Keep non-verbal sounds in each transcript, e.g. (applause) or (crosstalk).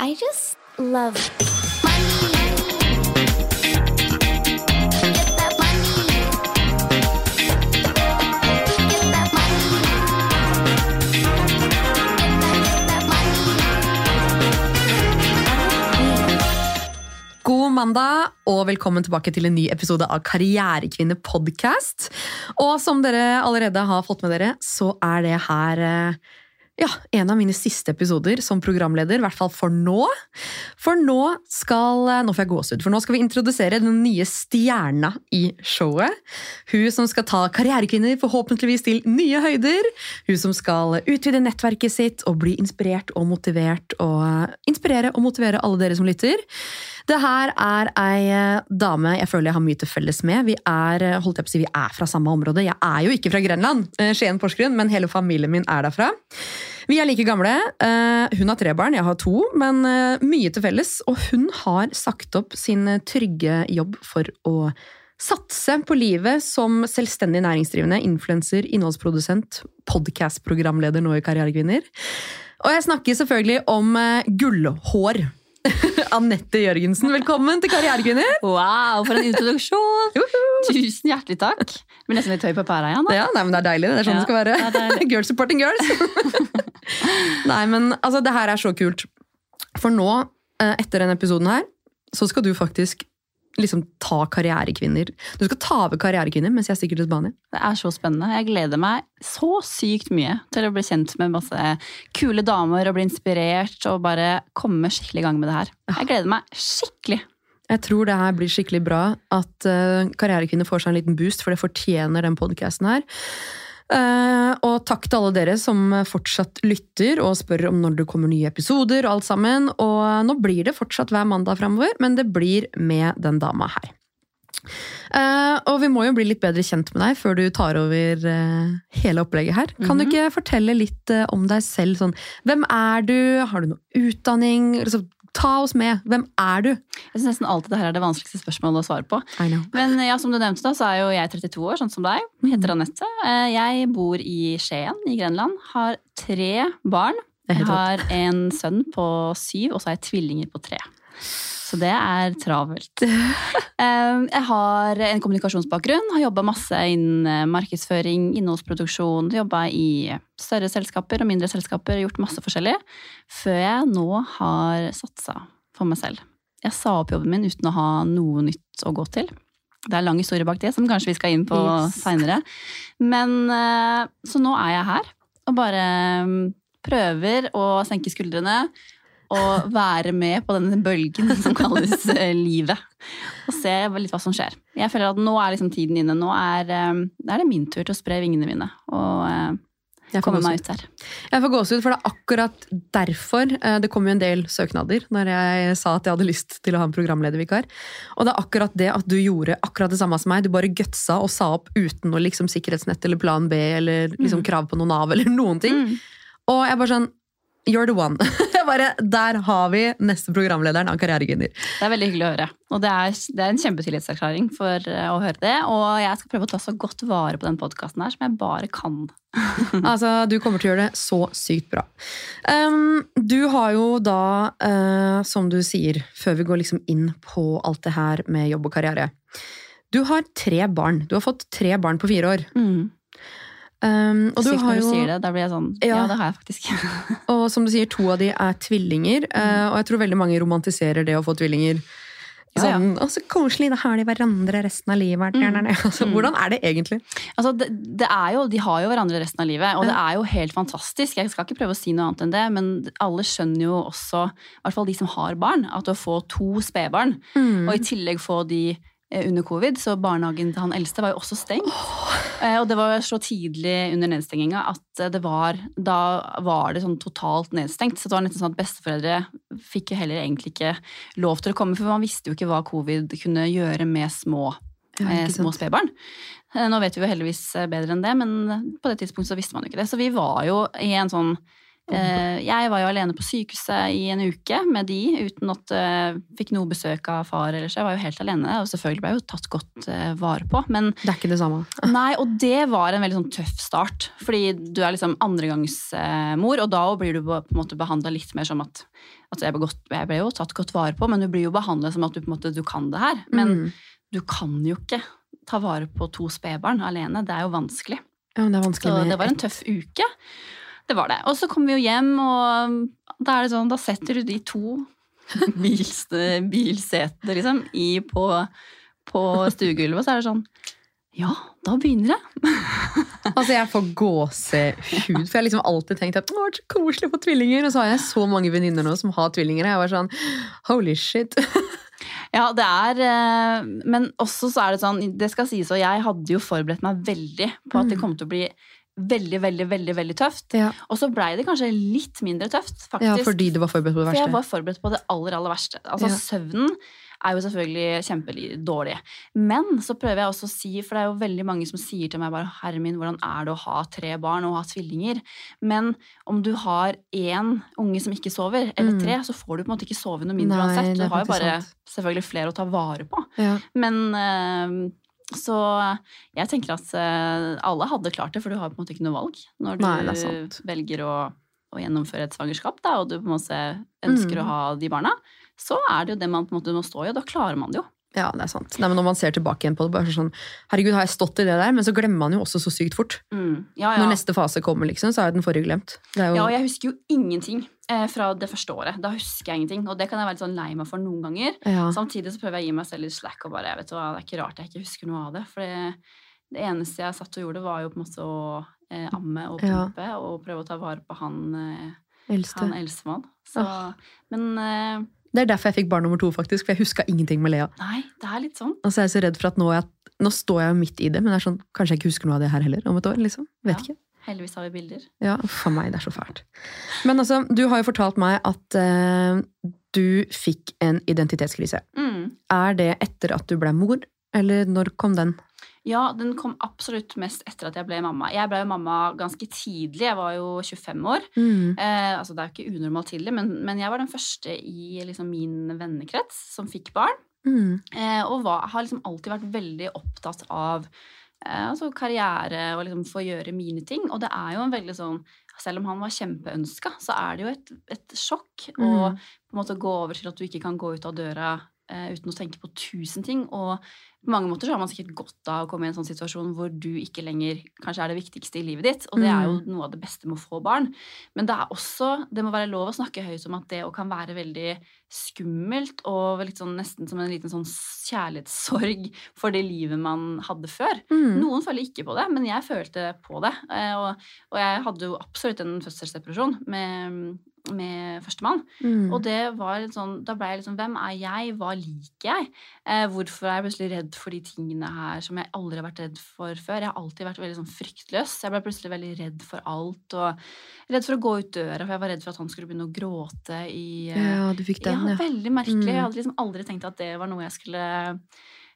I just love money. God mandag, og velkommen tilbake til en ny episode av Karrierekvinne podcast. Og som dere allerede har fått med dere, så er det her eh, ja, en av mine siste episoder som programleder, i hvert fall for nå. For nå skal eh, nå får jeg gåsehud, for nå skal vi introdusere den nye stjerna i showet. Hun som skal ta karrierekvinner forhåpentligvis til nye høyder. Hun som skal utvide nettverket sitt og bli inspirert og motivert. Og eh, inspirere og motivere alle dere som lytter. Det her er ei eh, dame jeg føler jeg har mye til felles med. Vi er, holdt jeg på å si, vi er fra samme område. Jeg er jo ikke fra Grenland, eh, Skien Porsgrunn, men hele familien min er derfra. Vi er like gamle. Eh, Hun har tre barn, jeg har to, men eh, mye til felles. Og hun har sagt opp sin trygge jobb for å satse på livet som selvstendig næringsdrivende, influenser, innholdsprodusent, podkast-programleder nå i Karrierekvinner. Og jeg snakker selvfølgelig om eh, gullhår. (laughs) Anette Jørgensen, velkommen til Karrierekvinner! Wow, for en introduksjon! (laughs) Tusen hjertelig takk. Jeg blir nesten litt høy på pæra igjen. da. Ja, nei, men Det er deilig. Det er sånn Ja, det skal være. (laughs) girls supporting girls. Nei, men altså, det her er så kult. For nå, eh, etter denne episoden her, så skal du faktisk liksom ta karrierekvinner. Du skal ta over karrierekvinner mens jeg stikker til Spania. Det er så spennende. Jeg gleder meg så sykt mye til å bli kjent med masse kule damer og bli inspirert og bare komme skikkelig i gang med det her. Jeg gleder meg skikkelig. Jeg tror det her blir skikkelig bra at uh, karrierekvinner får seg en liten boost, for det fortjener den podcasten her. Eh, og takk til alle dere som fortsatt lytter og spør om når det kommer nye episoder. Og alt sammen. Og nå blir det fortsatt hver mandag framover, men det blir med den dama her. Eh, og vi må jo bli litt bedre kjent med deg før du tar over eh, hele opplegget her. Kan du ikke fortelle litt om deg selv? Sånn, hvem er du? Har du noe utdanning? Ta oss med. Hvem er du? Jeg synes nesten alltid det her er det vanskeligste spørsmålet å svare på. Men ja, som du nevnte, da, så er jo jeg 32 år, sånn som deg. Heter Anette. Eh, Jeg bor i Skien i Grenland. Har tre barn. Jeg har en sønn på syv, og så har jeg tvillinger på tre. Så det er travelt. (laughs) Jeg har en kommunikasjonsbakgrunn, har jobba masse innen eh, markedsføring, innholdsproduksjon, jobba i større selskaper og mindre selskaper, gjort masse forskjellig, før jeg nå har satsa for meg selv. Jeg sa opp jobben min uten å ha noe nytt å gå til. Det er lang historie bak det, som kanskje vi skal inn på Yes. seinere. Men eh, så nå er jeg her og bare mm, prøver å senke skuldrene og være med på denne bølgen som kalles eh, livet. Og se litt hva som skjer. Jeg føler at nå er liksom tiden inne. Nå er, eh, er det min tur til å spre vingene mine og eh, Jeg får Jeg får gåsehud, for det er akkurat derfor det kom jo en del søknader når jeg sa at jeg hadde lyst til å ha en programledervikar. Og det er akkurat det at du gjorde akkurat det samme som meg. Du bare gutsa og sa opp uten noe liksom, sikkerhetsnett eller plan B eller liksom, krav på noe Nav eller noen ting. Mm. Og jeg bare sånn You're the one. (laughs) Bare, Der har vi neste programlederen av Karrierekvinner. Det er veldig hyggelig å høre. Og det er, det er en kjempetillitserklæring for eh, å høre det. Og jeg skal prøve å ta så godt vare på den podkasten her som jeg bare kan. (laughs) (laughs) Altså, Du kommer til å gjøre det så sykt bra. Um, du har jo da, uh, som du sier, før vi går liksom inn på alt det her med jobb og karriere Du har tre barn. Du har fått tre barn på fire år. Um, og, du Sykt har når du jo, sier det. Da blir jeg sånn Ja. Ja, det har jeg faktisk. (laughs) og som du sier, to av de er tvillinger. uh, og jeg tror veldig mange romantiserer det å få tvillinger. Ja, ja. Sånn, så koselig, da har de hverandre resten av livet. (laughs) Altså, hvordan er det egentlig? Altså, det, det er jo, de har jo hverandre resten av livet, og det er jo helt fantastisk. Jeg skal ikke prøve å si noe annet enn det, men alle skjønner jo også, i hvert fall de som har barn, at å få to spedbarn, Mm. og i tillegg få de under covid, så barnehagen til han eldste var jo også stengt. Oh. Og det var så tidlig under nedstenginga at eh, det var, da var det sånn totalt nedstengt. Så det var nesten sånn at besteforeldre fikk jo heller egentlig ikke lov til å komme, for man visste jo ikke hva covid kunne gjøre med små Ja, eh, små spedbarn. Eh, Nå vet vi jo heldigvis eh, bedre enn det, men på det tidspunktet så visste man jo ikke det. Så vi var jo i en sånn Eh, Jeg var jo alene på sykehuset i en uke med de, uten at jeg fikk noe besøk av far. eller så Jeg var jo helt alene, og selvfølgelig ble jeg jo tatt godt eh, vare på. Men Det er ikke det samme. (laughs) nei, og det var en veldig sånn tøff start. Fordi du er liksom andregangsmor, og da blir du på en måte behandla litt mer som at altså jeg, ble godt, jeg ble jo tatt godt vare på, men du blir jo behandla som at du på en måte du kan det her. Men Mm. du kan jo ikke ta vare på to spedbarn alene. Det er jo vanskelig. Ja, men det er vanskelig Så det var en tøff uke. Det var det. Og så kom vi jo hjem, og da er det sånn, da setter du de to (laughs) bils, bilsetene liksom, i på, på stuegulvet, og så er det sånn Ja, da begynner det. (laughs) Altså, jeg får gåsehud, for jeg har liksom alltid tenkt at det var så koselig å få tvillinger, og så har jeg så mange venninner nå som har tvillinger, jeg var sånn, holy shit. Ja, det er eh, Men også så er det sånn, det skal sies, og jeg hadde jo forberedt meg veldig på at det Mm. kom til å bli veldig, veldig, veldig veldig tøft. Ja, Og så blei det kanskje litt mindre tøft, faktisk. Ja, fordi du var forberedt på det verste. For jeg var forberedt på det aller, aller verste. Altså Ja. Søvnen er jo selvfølgelig kjempedårlig. Men så prøver jeg også å si, for det er jo veldig mange som sier til meg bare Herre min, hvordan er det å ha tre barn og ha tvillinger? Men om du har én unge som ikke sover, eller Mm. tre, så får du på en måte ikke sove noe mindre Nei, uansett. Du har jo bare sant. selvfølgelig flere å ta vare på. Ja. Men eh, så jeg tenker at eh, alle hadde klart det, for du har på en måte ikke noe valg når du Nei, er velger å, å gjennomføre et svangerskap, da, og du på en måte ønsker Mm. å ha de barna. Så er det jo det man på en måte må stå i, og da klarer man det jo. Ja, det er sant. Nei, men når man ser tilbake igjen på det, bare sånn, herregud, har jeg stått i det der? Men så glemmer man jo også så sykt fort. Mm. Ja, ja. Når neste fase kommer, liksom, så er den forrige glemt. Det jo, ja, jeg husker jo ingenting eh, fra det første året. Da husker jeg ingenting, og det kan jeg være litt sånn lei meg for noen ganger. ja. Samtidig så prøver jeg å gi meg selv litt slack og bare, vet du hva, det er ikke rart jeg ikke husker noe av det. For det, det eneste jeg satt og gjorde, var jo på en måte å eh, amme og pumpe og prøve å ta vare på han, eh, eldste. han eldstemann. Så, Men eh, Det er derfor jeg fikk barn nummer to, faktisk, for jeg huska ingenting med Lea. nei, det er litt sånn. Og så er jeg så redd for at nå, jeg, nå står jeg jo midt i det, men det er sånn, kanskje jeg ikke husker noe av det her heller om et år. liksom. Vet Ja. ikke. Heldigvis har vi bilder. Ja, for meg, det er så fælt. Men altså, du har jo fortalt meg at eh, du fikk en identitetskrise. Mm. Er det etter at du ble mor, eller når kom den? Ja, den kom absolutt mest etter at jeg ble mamma. Jeg ble jo mamma ganske tidlig. Jeg var jo 25 år. Mm. Eh, altså Det er jo ikke unormalt tidlig, men, men jeg var den første i liksom, min vennekrets som fikk barn. Mm. Eh, og var, har liksom alltid vært veldig opptatt av eh, altså karriere og liksom få gjøre mine ting. Og det er jo en veldig sånn Selv om han var kjempeønska, så er det jo et, et sjokk å Mm. på en måte gå over til at du ikke kan gå ut av døra uten å tenke på tusen ting. Og på mange måter så har man sikkert godt av å komme i en sånn situasjon hvor du ikke lenger kanskje er det viktigste i livet ditt. Og det er jo Mm. noe av det beste med å få barn. Men det er også, det må være lov å snakke høyt om at det kan være veldig skummelt og sånn, nesten som en liten sånn kjærlighetssorg for det livet man hadde før. Mm. Noen føler ikke på det, men jeg følte på det. Eh, Og, og jeg hadde jo absolutt en fødselsdepresjon med, med førstemann. Mm. Og det var litt sånn, da ble jeg sånn Hvem er jeg? Hva liker jeg? Eh, hvorfor er jeg plutselig redd for de tingene her som jeg aldri har vært redd for før? Jeg har alltid vært veldig sånn fryktløs. Jeg ble plutselig veldig redd for alt. Og redd for å gå ut døra, for jeg var redd for at han skulle begynne å gråte i eh, ja, du fikk den, ja, ja. veldig merkelig. Jeg Mm. hadde liksom aldri tenkt at det var noe jeg skulle,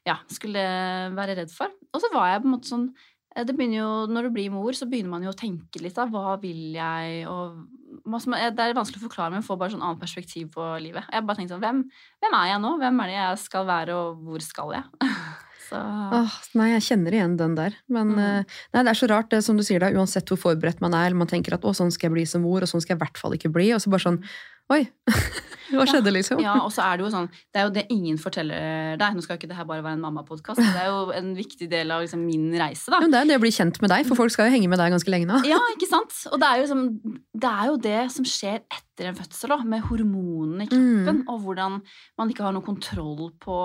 ja, skulle være redd for. Og så var jeg på en måte sånn det begynner jo, Når du blir mor, så begynner man jo å tenke litt. da, Hva vil jeg? og Det er vanskelig å forklare, men får bare sånn annet perspektiv på livet. Jeg bare tenkte sånn, hvem, hvem er jeg nå? Hvem er det jeg skal være, og hvor skal jeg? (laughs) Så Åh, nei, jeg kjenner igjen den der. Men Mm. eh, nei, det er så rart, det som du sier da, uansett hvor forberedt man er. Man tenker at å, sånn skal jeg bli som mor, og sånn skal jeg i hvert fall ikke bli. Og så bare sånn oi, (laughs) hva skjedde, liksom? Ja, og så er det jo sånn Det er jo det ingen forteller deg. Nå skal ikke det her bare være en mammapodkast, men det er jo en viktig del av liksom min reise, da. Men det er jo det å bli kjent med deg, for folk skal jo henge med deg ganske lenge nå. Ja, ikke sant? Og det er jo, liksom, det, er jo det som skjer etter en fødsel, da, med hormonene i kroppen, og hvordan man ikke har noe kontroll på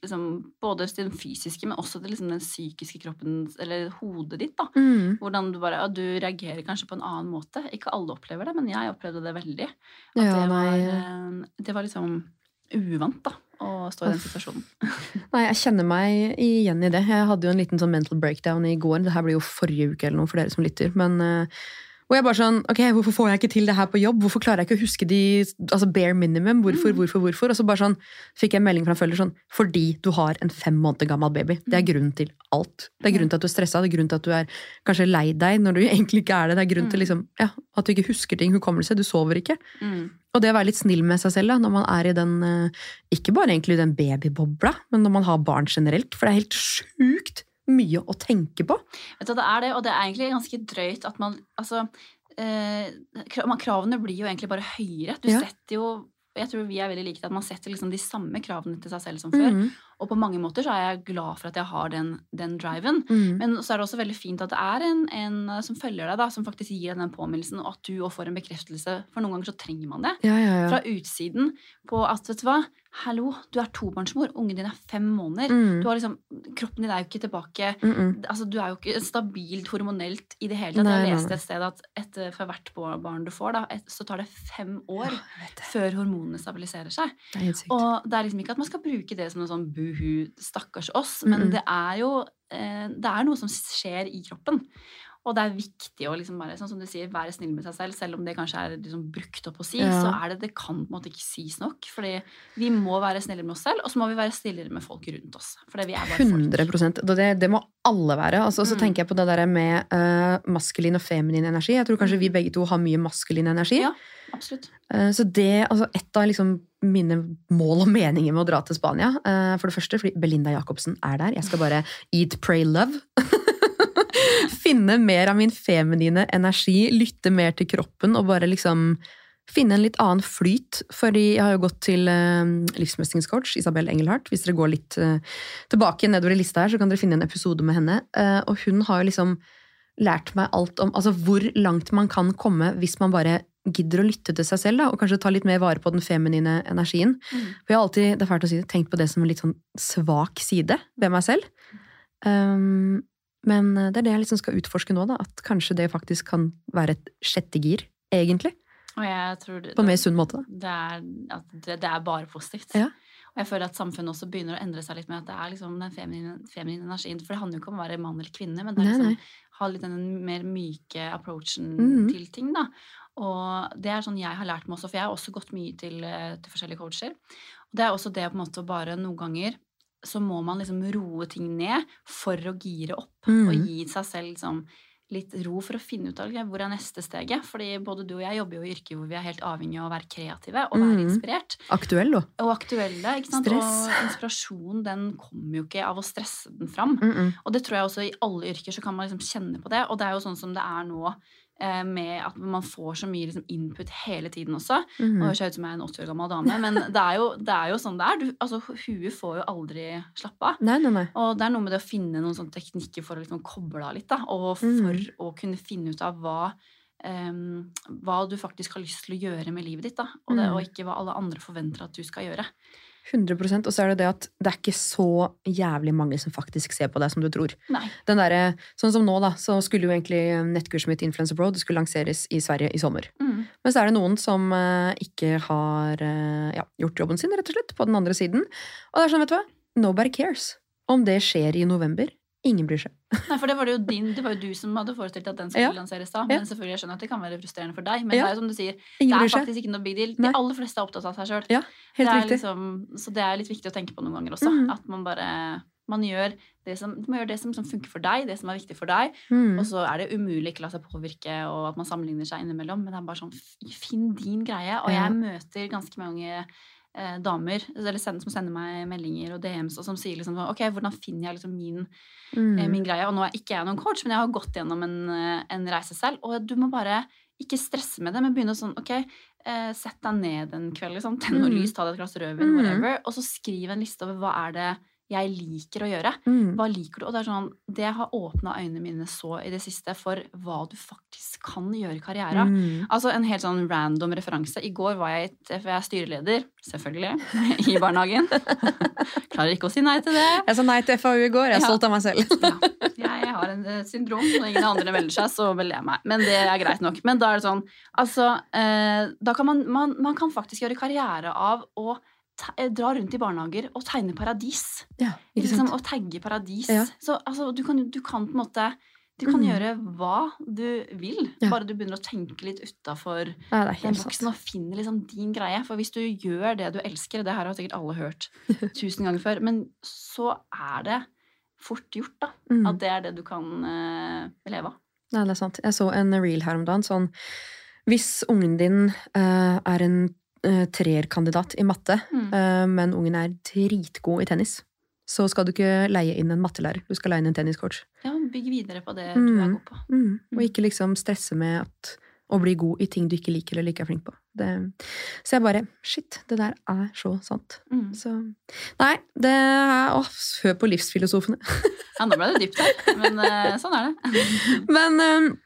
liksom, både den fysiske, men også det, liksom, den psykiske kroppen, eller hodet ditt. da. Mm. Hvordan du bare, ja, du reagerer kanskje på en annen måte. Ikke alle opplever det, men jeg opplevde det veldig. At Ja, det, var, eh, det var liksom uvant, da, å stå i den situasjonen. (laughs) Nei, jeg kjenner meg igjen i det. Jeg hadde jo en liten sånn mental breakdown i går. Det her blir jo forrige uke eller noe for dere som lytter. Men Hvor Og jeg bare sånn, ok, hvorfor får jeg ikke til det her på jobb? Hvorfor klarer jeg ikke å huske de altså bare minimum? Hvorfor, hvorfor, hvorfor? Og så bare sånn, fikk jeg en melding fra en følger sånn, fordi du har en fem måneder gammel baby. Det er grunnen til alt. Det er grunnen til at du er stressa, det er grunnen til at du er kanskje lei deg når du (laughs) egentlig ikke er det. Det er grunnen til liksom, ja, at du ikke husker ting, hukommelse, du sover ikke. Mm. Og det å være litt snill med seg selv da, når man er i den, eh, ikke bare egentlig den babybobla, men når man har barn generelt. For det er helt sjukt mye å tenke på. Vet du, det er det, og det er egentlig ganske drøyt at man Altså, eh, kravene blir jo egentlig bare høyere. Du Ja. setter jo Jeg tror vi er veldig like at man setter liksom de samme kravene til seg selv som før. Mm. Og på mange måter så er jeg glad for at jeg har den, den driven. Mm. Men så er det også veldig fint at det er en, en som følger deg, da, som faktisk gir deg den påminnelsen, og at du òg får en bekreftelse. For noen ganger så trenger man det. Ja, ja, ja. Fra utsiden på at, vet du hva, hallo, du er tobarnsmor, ungen din er fem måneder. Mm, Du har liksom, kroppen din er jo ikke tilbake mm, mm. altså, Du er jo ikke stabilt hormonelt i det hele tatt. Nei, Jeg leste et sted at etter, for hvert barn du får, da, et, så tar det fem år Ja, det. før hormonene stabiliserer seg. Det. Og det er liksom ikke at man skal bruke det som noe sånn buhu, stakkars oss, men det er jo eh, det er noe som skjer i kroppen. Og det er viktig å liksom bare, sånn som du sier, være snill med seg selv, selv om det kanskje er liksom brukt opp å si. Ja. Så er det, det kan på en måte ikke sies nok. Fordi vi må være snillere med oss selv, og så må vi være snillere med folk rundt oss. Fordi vi er bare folk. 100 og det, det må alle være. Altså, så Mm. tenker jeg på det der med uh, maskulin og feminin energi. Jeg tror kanskje vi begge to har mye maskulin energi. Ja. Absolutt. Uh, Så det, altså Et av liksom mine mål og meninger med å dra til Spania Uh, For det første fordi Belinda Jacobsen er der. Jeg skal bare eat, pray, love. (laughs) Finne mer av min feminine energi, lytte mer til kroppen og bare liksom finne en litt annen flyt. Fordi jeg har jo gått til uh, livsmestringscoach Isabel Engelhardt. Hvis dere går litt uh, tilbake nedover i lista her, så kan dere finne en episode med henne. Uh, og hun har jo liksom lært meg alt om altså hvor langt man kan komme hvis man bare gidder å lytte til seg selv, da, og kanskje ta litt mer vare på den feminine energien. Mm. For jeg har alltid, det er fælt å si tenkt på det som en litt sånn svak side ved meg selv. Um, men det er det jeg liksom skal utforske nå, da, at kanskje det faktisk kan være et sjette gir, egentlig. Det, På en mer sunn måte. det, er, at det, det er bare positivt. Ja. Og jeg føler at samfunnet også begynner å endre seg litt med at det er liksom den feminine, feminine energien. For det handler jo ikke om å være mann eller kvinne, men det er liksom nei. ha litt den mer myke approachen Mhm. til ting, da. Og det er sånn jeg har lært meg også, for jeg har også gått mye til, eh, til forskjellige coacher. Og det er også det på en måte å bare noen ganger så må man liksom roe ting ned for å gire opp. Og Mm. gi seg selv liksom litt ro for å finne ut av hvor er neste steget. Fordi både du og jeg jobber jo i yrker hvor vi er helt avhengig av å være kreative og være mm. inspirert. Aktuell, da. Og aktuelle. ikke sant? Stress. Og inspirasjon den kommer jo ikke av å stresse den fram. Mm -mm. Og det tror jeg også i alle yrker så kan man liksom kjenne på det. Og det er jo sånn som det er nå eh, med at man får så mye liksom, input hele tiden også. Nå Mm. høres jeg ut som jeg er en 80 år gammel dame, men (laughs) det er jo, det er jo sånn det er. Du, altså, huet får jo aldri slappe av. Nei, nei, nei. Og det er noe med det å finne noen sånne teknikker for å liksom koble av litt, da. Og for Mhm. å kunne finne ut av hva, Um, hva du faktisk har lyst til å gjøre med livet ditt, da. Og, det, Mhm. og ikke hva alle andre forventer at du skal gjøre. 100% Og så er det det at det er ikke så jævlig mange som faktisk ser på deg som du tror. Nei. Den der, sånn som nå, da, så skulle jo egentlig nettkurset mitt Influencer Pro det skulle lanseres i Sverige i sommer. Mm. Men så er det noen som uh, ikke har uh, ja, gjort jobben sin, rett og slett, på den andre siden. Og det er sånn, vet du hva? Nobody cares. Om det skjer i november. Ingen bryr seg. (laughs) Nei, for det var det jo din, det var jo du som hadde forestilt at den skulle Ja. lanseres da. Ja. Men selvfølgelig, jeg skjønner at det kan være frustrerende for deg. Men Ja. det er jo som du sier, det er seg. faktisk ikke noe big deal. Nei. De aller fleste er opptatt av seg sjøl. Ja. Liksom, så det er litt viktig å tenke på noen ganger også. Mm. At man bare man gjør det som, man gjør det som, som funker for deg, det som er viktig for deg. Mm. Og så er det umulig ikke la seg påvirke, og at man sammenligner seg innimellom. Men det er bare sånn, finn din greie. Og Ja. jeg møter ganske mange eh, damer eller send, som sender meg meldinger og DMs, og som sier liksom ok, hvordan finner jeg liksom min, Mm. eh, min greie? Og nå er ikke jeg noen coach, men jeg har gått gjennom en, eh, en reise selv. Og du må bare ikke stresse med det, men begynne sånn, ok, eh, sett deg ned en kveld, liksom. Tenn noe Mm. lys, ta deg et glass rødvin, Mm. whatever. Og så skriv en liste over hva er det jeg liker å gjøre. Mm. Hva liker du? Og det er sånn, det har åpna øynene mine så i det siste for hva du faktisk kan gjøre i karrieren. Mm. Altså En helt sånn random referanse. I går var jeg, for jeg er styreleder, selvfølgelig, i barnehagen. (laughs) Klarer ikke å si nei til det. Jeg sa nei til FAU i går. Jeg er Ja. stolt av meg selv. Ja. Jeg har en eh, syndrom. Når ingen andre melder seg, så melder jeg meg. Men det er greit nok. Men da er det sånn Altså, eh, da kan man, man Man kan faktisk gjøre karriere av å dra rundt i barnehager og tegne paradis. Ja, Liksom, og tagge paradis. Ja. Så altså, du, kan, du kan på en måte Du kan Mm. gjøre hva du vil, Ja. bare du begynner å tenke litt utafor den boksen og finner liksom din greie. For hvis du gjør det du elsker, det her har sikkert alle hørt (laughs) tusen ganger før, men så er det fort gjort, da. Mm. At det er det du kan uh, leve av. Nei, det er sant. Jeg så en reel her om dagen. Sånn, hvis ungen din uh, er en treerkandidat i matte, Mm. eh, men ungen er dritgod i tennis, så skal du ikke leie inn en mattelærer. Du skal leie inn en tenniscoach. Ja, Bygg videre på det du er Mm. god på. Mm. Og Mm. ikke liksom stresse med at, å bli god i ting du ikke liker eller ikke er flink på. Det, så jeg bare Shit, det der er så sant. Mm. Så Nei, det er Å, hør på livsfilosofene. (laughs) Ja, nå ble det dypt her, men eh, sånn er det. (laughs) Men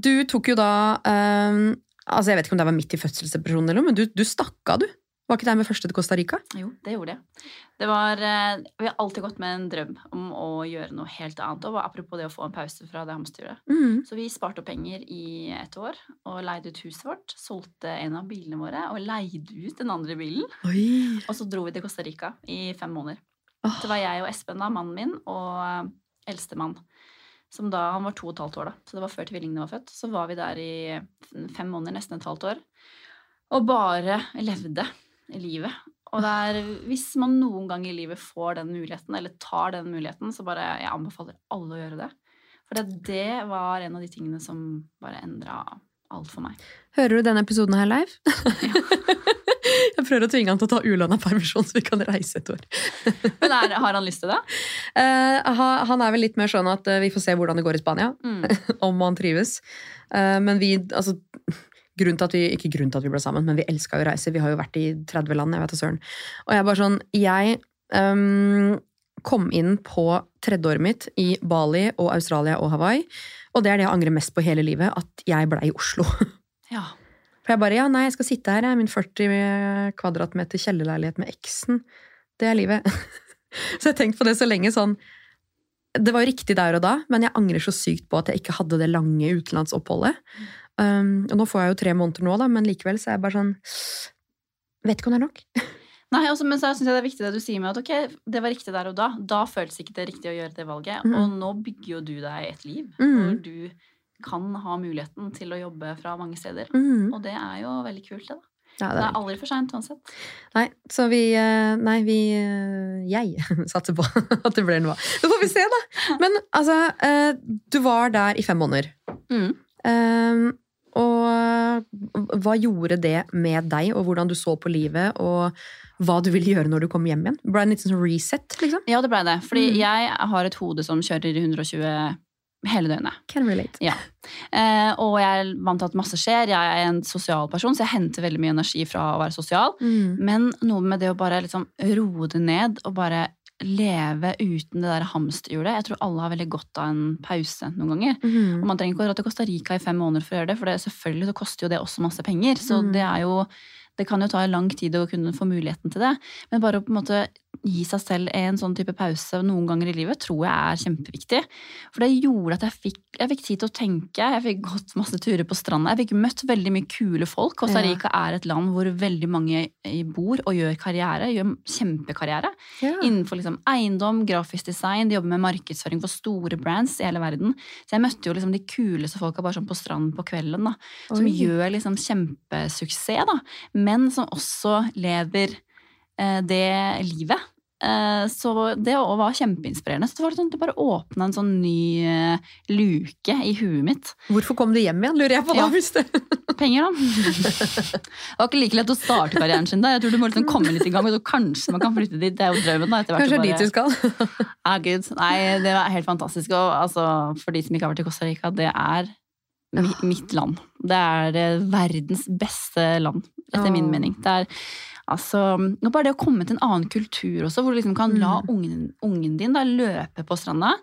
du tok jo da øhm, Altså, jeg vet ikke om det var midt i fødselsdepresjonen eller noe, men du, du stakk av, du. Var ikke det her med første til Costa Rica? Jo, det gjorde jeg. Det var, eh, vi har alltid gått med en drøm om å gjøre noe helt annet. Og apropos det å få en pause fra det hamsterhjulet. Mm. Så vi sparte opp penger i et år og leide ut huset vårt. Solgte en av bilene våre og leide ut den andre bilen. Oi. Og så dro vi til Costa Rica i fem måneder. Oh. Det var jeg og Espen, da, mannen min, og eldstemann. Som da, Han var to og et halvt år, da, så det var før tvillingene var født. Så var vi der i fem måneder, nesten et halvt år, og bare levde livet. Og det er, hvis man noen gang i livet får den muligheten, eller tar den muligheten, så bare jeg anbefaler alle å gjøre det. For det, det var en av de tingene som bare endra alt for meg. Hører du denne episoden her live? (laughs) jeg prøver å tvinge han til å ta ulønna permisjon, så vi kan reise et år. (laughs) Men er, har han lyst til det? Uh, han er vel litt mer sånn at eh, vi får se hvordan det går i Spania, Mm. (laughs) om han trives. Uh, men vi, altså Grunnen til at vi, Ikke grunnen til at vi ble sammen, men vi elska jo reise. Vi har jo vært i 30 land, jeg vet da søren. Og jeg er bare sånn Jeg um, kom inn på tredjeåret mitt i Bali og Australia og Hawaii. Og det er det jeg angrer mest på i hele livet, at jeg ble i Oslo. (laughs) Ja. For jeg bare ja, nei, jeg skal sitte her, jeg min 40 kvadratmeter kjellerleilighet med eksen. Det er livet. (laughs) så jeg har tenkt på det så lenge sånn Det var jo riktig der og da, men jeg angrer så sykt på at jeg ikke hadde det lange utenlandsoppholdet. Um, og nå får jeg jo tre måneder nå, da, men likevel så er jeg bare sånn Vet ikke om det er nok. (laughs) Nei, også, men så synes jeg det er viktig det du sier med at ok, det var riktig der og da. Da føltes ikke det riktig å gjøre det valget. Mm. Og nå bygger jo du deg et liv mm. hvor du kan ha muligheten til å jobbe fra mange steder. Mm. Og det er jo veldig kult, det. da. Ja, Det det er er, aldri for seint uansett. nei, så vi eh, Nei, vi eh, Jeg (laughs) satser på (laughs) at det blir noe. Så får vi se, da! Men altså, eh, du var der i fem måneder. Mm. Ehm, og hva gjorde det med deg, og hvordan du så på livet, og hva du ville gjøre når du kom hjem igjen? Ble det en liten sånn reset, liksom? Ja, det blei det. Fordi Mm. jeg har et hode som kjører i 120 hele døgnet. Can relate. Eh, og jeg er vant til at masse skjer. Jeg er en sosial person, så jeg henter veldig mye energi fra å være sosial. Mm. Men noe med det å bare liksom roe det ned og bare leve uten det der hamsterhjulet. Jeg tror alle har veldig godt av en pause noen ganger. Og Mm. man trenger ikke å dra til Costa Rica i fem måneder for å gjøre det, for det, selvfølgelig så koster jo det også masse penger. Så Mm. det er jo Det kan jo ta lang tid å kunne få muligheten til det. Men bare å på en måte gi seg selv en sånn type pause noen ganger i livet tror jeg er kjempeviktig. For det gjorde at jeg fikk, jeg fikk tid til å tenke, jeg fikk gått masse turer på stranda. Jeg fikk møtt veldig mye kule folk. Costa. Rica er et land hvor veldig mange bor og gjør karriere. Gjør kjempekarriere Ja. innenfor liksom eiendom, grafisk design, de jobber med markedsføring for store brands i hele verden. Så jeg møtte jo liksom de kuleste folka bare sånn på stranden på kvelden, da. Som Oi. gjør liksom kjempesuksess, da. Men som også lever eh, det livet. Eh, så det òg var kjempeinspirerende. Så det var sånn, det bare åpna en sånn ny eh, luke i huet mitt. Hvorfor kom du hjem igjen, lurer jeg på da. Ja. (laughs) Penger, da. (laughs) Det var ikke like lett å starte karrieren sin der. Jeg tror du må liksom komme litt i gang, og så kanskje man kan flytte dit. Det er jo drømmen. da, etter hvert Kanskje dit du skal. Ah, Gud. Nei, det var helt fantastisk. Og altså, for de som ikke har vært i Costa Rica, det er mitt land. Det er eh, verdens beste land, etter min mening. Det er altså Bare det å komme til en annen kultur også, hvor du liksom kan la Mm. ungen, ungen din da, løpe på stranda.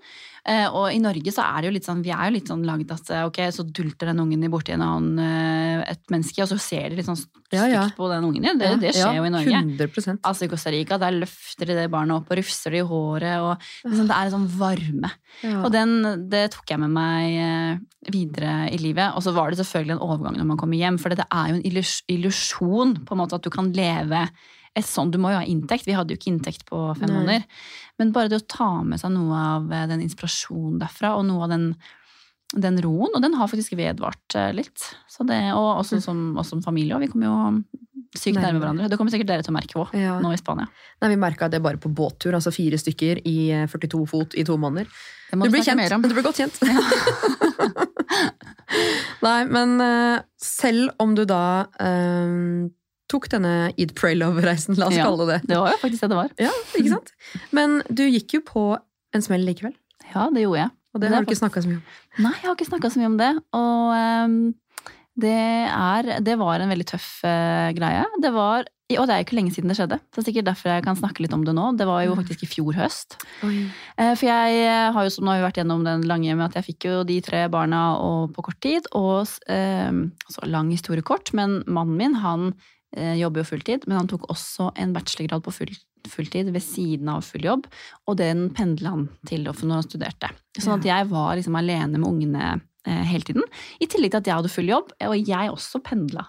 Eh, og i Norge så er det jo litt sånn, vi er jo litt sånn lagd at eh, ok, så dulter den ungen din borti en annen, eh, et menneske, og så ser de litt sånn stygt Ja, ja. på den ungen din. Det, det skjer jo i Norge. 100 Altså I Costa Rica der løfter de det barnet opp og rufser det i håret. og liksom, Det er en sånn varme. Og den, det tok jeg med meg videre i livet. Og så var det selvfølgelig en overgang når man kommer hjem, for det er jo en illus- illusjon på en måte at du kan leve et sånt, Du må jo ha inntekt. Vi hadde jo ikke inntekt på fem Nei. måneder. Men bare det å ta med seg noe av eh, den inspirasjonen derfra, og noe av den den roen, og den har faktisk vedvart eh, litt. Så det, og også som, også som familie, og vi kommer jo sykt nærme hverandre. Det kommer sikkert dere til å merke òg, Ja. nå i Spania. Nei, Vi merka det bare på båttur, altså fire stykker i eh, 42 fot i to måneder. Du blir kjent. mer om. Du blir godt kjent. (laughs) Nei, men eh, selv om du da eh, tok denne Eat, Pray, Love-reisen, la oss Ja. kalle det det. Det var jo faktisk det det var. Ja, ikke sant? Men du gikk jo på en smell likevel. Ja, det gjorde jeg. Og det, Det har du ikke snakka så mye om. Nei, jeg har ikke snakka så mye om det. Og um, det, er, det var en veldig tøff uh, greie. Det var, og det er jo ikke lenge siden det skjedde. Det er sikkert derfor jeg kan snakke litt om det nå. Det var jo Mm. faktisk i fjor høst. Oi. For jeg har jo, som nå har vi vært gjennom den lange med at jeg fikk jo de tre barna på kort tid. Og eh, altså lang historie kort, men mannen min han eh, jobber jo fulltid. Men han tok også en bachelorgrad på full, fulltid ved siden av full jobb. Og den pendla han til når han studerte. Sånn at jeg var liksom alene med ungene eh, hele tiden. I tillegg til at jeg hadde full jobb, og jeg også pendla.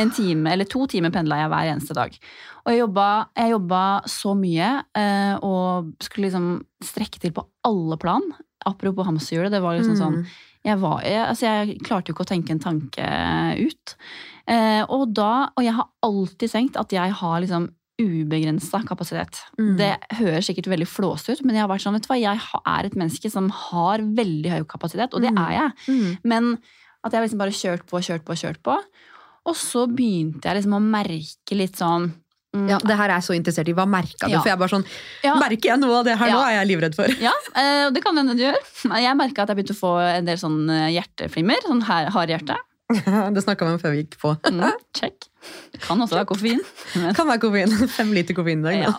En time, eller to timer pendla jeg hver eneste dag. Og jeg jobba, jeg jobba så mye, eh, og skulle liksom strekke til på alle plan. Apropos hamsterhjulet, det var liksom Mm. sånn jeg, var, jeg, altså jeg klarte jo ikke å tenke en tanke ut. Eh, og, da, og jeg har alltid tenkt at jeg har liksom ubegrensa kapasitet. Mm. Det høres sikkert veldig flåsete ut, men jeg har vært sånn, vet du hva, jeg er et menneske som har veldig høy kapasitet, og det Mm. er jeg. Mm. Men at jeg liksom bare kjørt på, kjørt på, kjørt på. Og så begynte jeg liksom å merke litt sånn mm, Ja, det her er jeg så interessert i. Hva merka du? Ja. For jeg er bare sånn, ja, Merker jeg noe av det her nå, er jeg livredd for. Ja, eh, og det kan hende du gjør. (laughs) Jeg merka at jeg begynte å få en del sånn eh, hjerteflimmer. Sånn her, harde hjerte. (laughs) Det snakka vi om før vi gikk på. Mm, check. Det kan også være koffein. Men, Kan være koffein. (laughs) Fem liter koffein i dag. ja.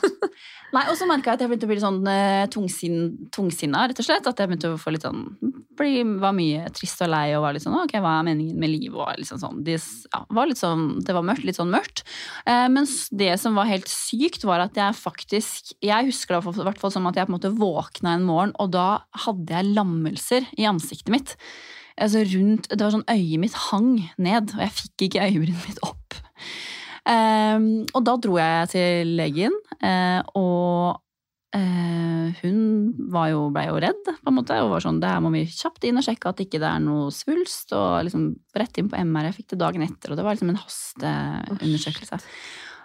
Nei, Og så merka jeg at jeg begynte å bli sånn eh, tungsinn, tungsinna, rett og slett. At jeg begynte å få litt sånn bli, Var mye trist og lei og var litt sånn Ok, hva er meningen med livet? Og liksom sånn, de, ja, var litt sånn, det var mørkt, litt sånn mørkt. Eh, mens det som var helt sykt, var at jeg faktisk Jeg husker det i hvert fall som at jeg på en måte våkna en morgen, og da hadde jeg lammelser i ansiktet mitt. Altså rundt, det var sånn Øyet mitt hang ned, og jeg fikk ikke øyebrynet mitt opp. Um, og da dro jeg til legen, uh, og uh, hun var jo, ble jo redd, på en måte, og var sånn Det her må vi kjapt inn og sjekke at ikke det er noe svulst, og liksom rett inn på MR. Jeg fikk det dagen etter, og det var liksom en hasteundersøkelse.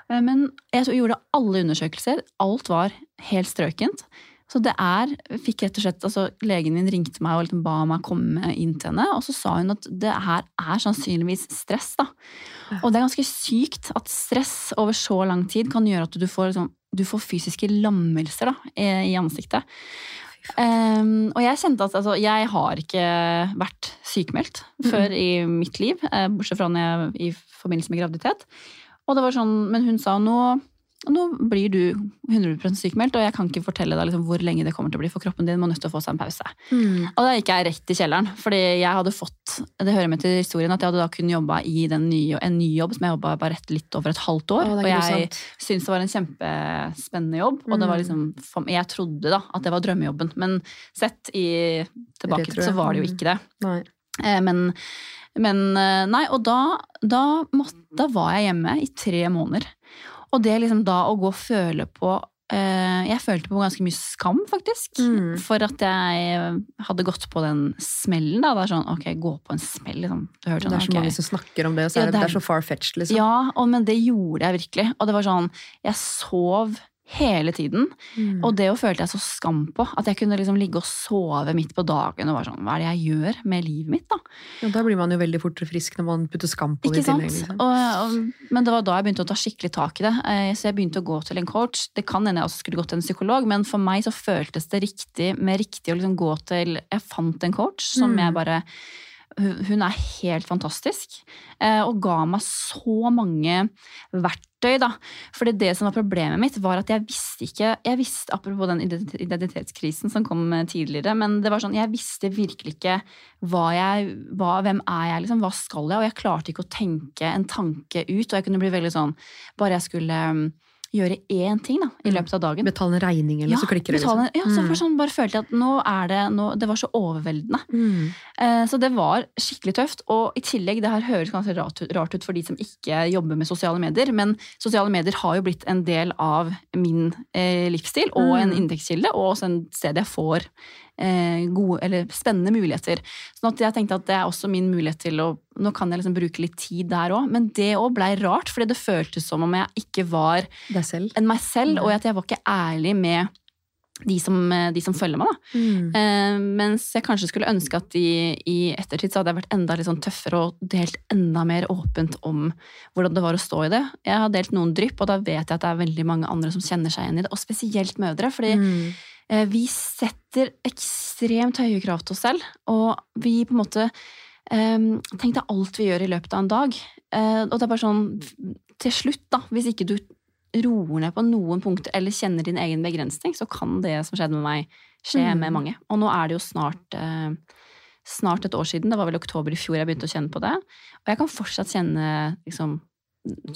Uh, Men jeg gjorde alle undersøkelser. Alt var helt strøkent. Så det er, fikk rett og slett, altså Legen min ringte meg og liksom ba meg komme inn til henne, og så sa hun at det her er sannsynligvis stress. da. Og det er ganske sykt at stress over så lang tid kan gjøre at du får, liksom, du får fysiske lammelser da, i, ansiktet. Um, og jeg kjente at altså, jeg har ikke vært sykemeldt før i mitt liv, eh, bortsett fra når jeg, i forbindelse med graviditet. Og det var sånn, men hun sa nå, nå blir du 100 sykemeldt, og jeg kan ikke fortelle deg liksom, hvor lenge det kommer til å bli, for kroppen din må nødt til å få seg en pause. Mm. Og da gikk jeg rett i kjelleren, fordi jeg hadde fått, det hører med til historien, at jeg hadde da kun jobba i den nye, en ny jobb som jeg jobba bare litt over et halvt år. Å, og jeg syntes det var en kjempespennende jobb, og det var Mm. liksom, jeg trodde da at det var drømmejobben, men sett i tilbake til så var det jo Mm. ikke det. Nei. Eh, Men, men eh, nei, og da, da, måtte, da var jeg hjemme i tre måneder. Og det liksom da å gå og føle på eh, Jeg følte på ganske mye skam, faktisk. Mm. For at jeg hadde gått på den smellen. da, det er sånn, ok, Gå på en smell, liksom. Du hørte Det er sånn, så okay. mange som snakker om det, og så Ja, er det, det det er- er så far-fetched, liksom. Ja, og, men det gjorde jeg virkelig. Og det var sånn, jeg sov hele tiden. Mm. Og det følte jeg så skam på. At jeg kunne liksom ligge og sove midt på dagen og være sånn, hva er det jeg gjør med livet mitt, da? Ja, da blir man jo veldig fortere frisk når man putter skam på det. Ikke i tillegg, sant? liksom. Men det var da jeg begynte å ta skikkelig tak i det. Eh, Så jeg begynte å gå til en coach. Det kan hende jeg også skulle gått til en psykolog, men for meg så føltes det riktig med riktig å liksom gå til Jeg fant en coach som Mm. jeg bare hun er helt fantastisk, eh, og ga meg så mange verktøy. da. Fordi det som var problemet mitt, var at jeg visste ikke jeg visste, Apropos den identitetskrisen som kom eh, tidligere, men det var sånn, jeg visste virkelig ikke hva jeg, hva, hvem er jeg, liksom, hva skal jeg? Og jeg klarte ikke å tenke en tanke ut, og jeg kunne bli veldig sånn Bare jeg skulle mm, gjøre én ting da, i Mm. løpet av dagen. Betale en regning, eller så klikker det. Liksom. ja, så Mm. for sånn bare følte jeg at nå er det nå, Det var så overveldende. Mm. Eh, Så det var skikkelig tøft. Og i tillegg, det her høres ganske rart rart ut for de som ikke jobber med sosiale medier, men sosiale medier har jo blitt en del av min eh, livsstil og en Mm. inntektskilde, og også en sted jeg får gode, eller spennende muligheter. Sånn at jeg tenkte at det er også min mulighet til å Nå kan jeg liksom bruke litt tid der òg, men det òg blei rart, fordi det føltes som om jeg ikke var enn meg selv, og at jeg var ikke ærlig med de som, de som følger meg. da. Mm. Eh, mens jeg kanskje skulle ønske at i, i ettertid så hadde jeg vært enda litt sånn tøffere og delt enda mer åpent om hvordan det var å stå i det. Jeg har delt noen drypp, og da vet jeg at det er veldig mange andre som kjenner seg igjen i det, og spesielt mødre. fordi Mm. Eh, vi setter ekstremt høye krav til oss selv, og vi på en måte eh, Tenk deg alt vi gjør i løpet av en dag. Eh, og det er bare sånn Til slutt, da, hvis ikke du roer ned på noen punkter eller kjenner din egen begrensning, så kan det som skjedde med meg, skje Mm. med mange. Og nå er det jo snart eh, Snart et år siden, det var vel oktober i fjor jeg begynte å kjenne på det. Og jeg kan fortsatt kjenne liksom,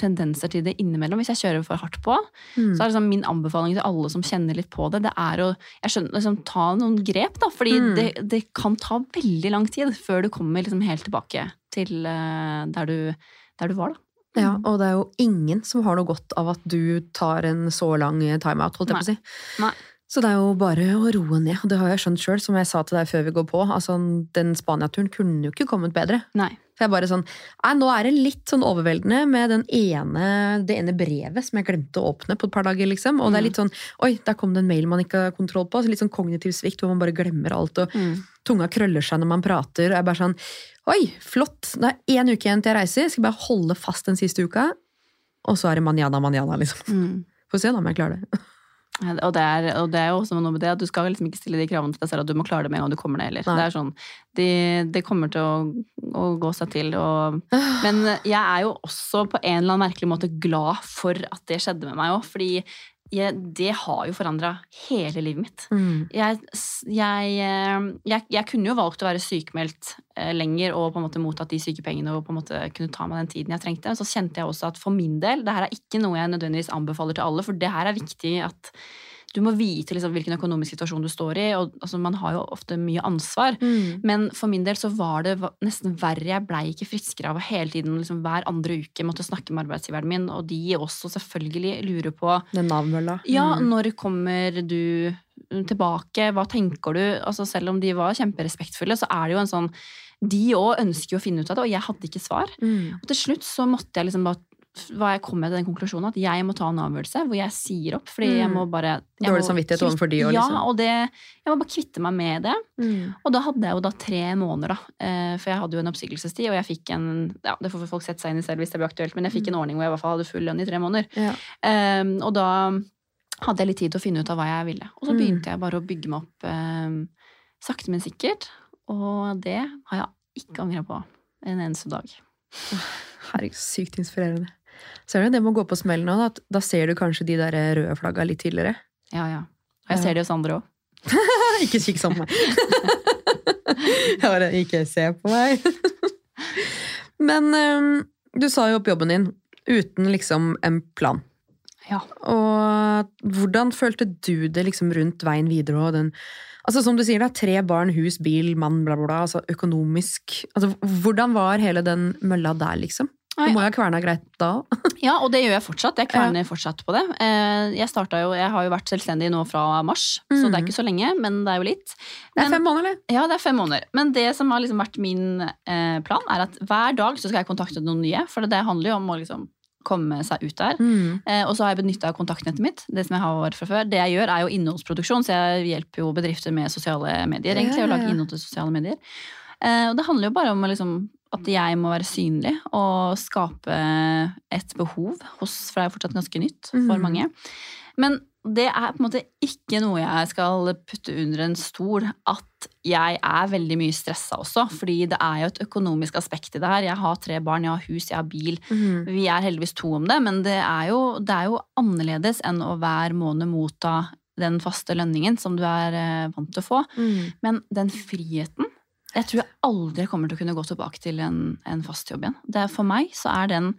tendenser til det innimellom hvis jeg kjører for hardt på. Mm. Så er liksom min anbefaling til alle som kjenner litt på det, det er å jeg skjønner, liksom, ta noen grep. da, Fordi Mm. det, det kan ta veldig lang tid før du kommer liksom helt tilbake til uh, der, du, der du var. da. Ja, og det er jo ingen som har noe godt av at du tar en så lang timeout, holdt jeg på å si. Nei. Så det er jo bare å roe ned, og det har jeg skjønt sjøl, som jeg sa til deg før vi går på. Altså, den Spania-turen kunne jo ikke kommet bedre. Nei. For jeg bare sånn, nei, Nå er det litt sånn overveldende med den ene, det ene brevet som jeg glemte å åpne på et par dager. liksom. Og det er litt sånn Oi, der kom det en mail man ikke har kontroll på. Så litt sånn kognitiv svikt hvor man bare glemmer alt. og Mm. Tunga krøller seg når man prater. og jeg bare sånn, Oi, flott! Det er én uke igjen til jeg reiser. Jeg skal bare holde fast den siste uka. Og så er det manjana, manjana, liksom. Mm. Får se da om jeg klarer det. (laughs) Og det, er, og det er jo også noe med det at du skal liksom ikke stille de kravene til deg selv at du må klare det med en gang du kommer ned heller. Nei. Det er sånn, det de kommer til å, å gå seg til. Og, (sighs) men jeg er jo også på en eller annen merkelig måte glad for at det skjedde med meg òg, fordi jeg, det har jo forandra hele livet mitt. Mm. Jeg, jeg, eh, jeg, jeg kunne jo valgt å være sykemeldt eh, lenger og på en måte mottatt de sykepengene og på en måte kunne ta meg den tiden jeg trengte. Men så kjente jeg også at for min del, det her er ikke noe jeg nødvendigvis anbefaler til alle, for det her er viktig at du må vite liksom hvilken økonomisk situasjon du står i. og altså, Man har jo ofte mye ansvar. Mm. Men for min del så var det nesten verre. Jeg blei ikke friskere av å hele tiden liksom, hver andre uke måtte snakke med arbeidsgiveren min, og de også selvfølgelig lurer på Den Nav-mølla. ja, Mm. når kommer du tilbake? Hva tenker du? Altså, selv om de var kjemperespektfulle, så er det jo en sånn De òg ønsker jo å finne ut av det, og jeg hadde ikke svar. Mm. Og til slutt så måtte jeg liksom bare hva jeg kom med til den konklusjonen at jeg må ta en avgjørelse hvor jeg sier opp. Fordi jeg Mm. må bare jeg Dårlig samvittighet overfor de Ja, liksom. og det, jeg må bare kvitte meg med det. Mm. Og da hadde jeg jo da tre måneder, da. Eh, For jeg hadde jo en oppsigelsestid, og jeg fikk en Ja, det får folk sette seg inn i selv hvis det blir aktuelt, men jeg fikk en ordning hvor jeg i hvert fall hadde full lønn i tre måneder. Ja. Um, og da hadde jeg litt tid til å finne ut av hva jeg ville. Og så Mm. begynte jeg bare å bygge meg opp um, sakte, men sikkert. Og det har jeg ikke angra på en eneste dag. Herregud, sykt inspirerende. Ser du det med å gå på smell nå, da, da ser du kanskje de der røde flagga litt tidligere? Ja, ja. Og jeg ser det hos andre òg. (laughs) ikke kikk sånn på meg. Jeg (laughs) bare, ikke se på meg. (laughs) Men um, du sa jo opp jobben din uten liksom en plan. Ja. Og hvordan følte du det liksom rundt veien videre? Og den, altså Som du sier, da, tre barn, hus, bil, mann, bla, bla, bla. Altså økonomisk altså, Hvordan var hele den mølla der, liksom? Du må jo ha kverna greit da? (laughs) Ja, og det gjør jeg fortsatt. Jeg kverner fortsatt på det. Eh, Jeg, jo, jeg har jo vært selvstendig nå fra mars, så Mm. det er ikke så lenge, men det er jo litt. Det er fem måneder, eller? Ja, det er fem måneder. Men det som har liksom vært min eh, plan, er at hver dag så skal jeg kontakte noen nye. For det handler jo om å liksom komme seg ut der. Mm. Eh, og så har jeg benytta kontaktnettet mitt. Det som jeg har fra før. Det jeg gjør, er jo innholdsproduksjon, så jeg hjelper jo bedrifter med sosiale medier. egentlig, Ja, å ja, lage innhold til sosiale medier. Eh, og det handler jo bare om liksom, at jeg må være synlig og skape et behov hos For det er jo fortsatt ganske nytt for Mhm. mange. Men det er på en måte ikke noe jeg skal putte under en stol at jeg er veldig mye stressa også. Fordi det er jo et økonomisk aspekt i det her. Jeg har tre barn, jeg har hus, jeg har bil. Mm. Vi er heldigvis to om det, men det er jo, det er jo annerledes enn å hver måned motta den faste lønningen som du er eh, vant til å få. Mm. Men den friheten Jeg tror jeg aldri kommer til å kunne gå tilbake til en, en fast jobb igjen. Det for meg så er den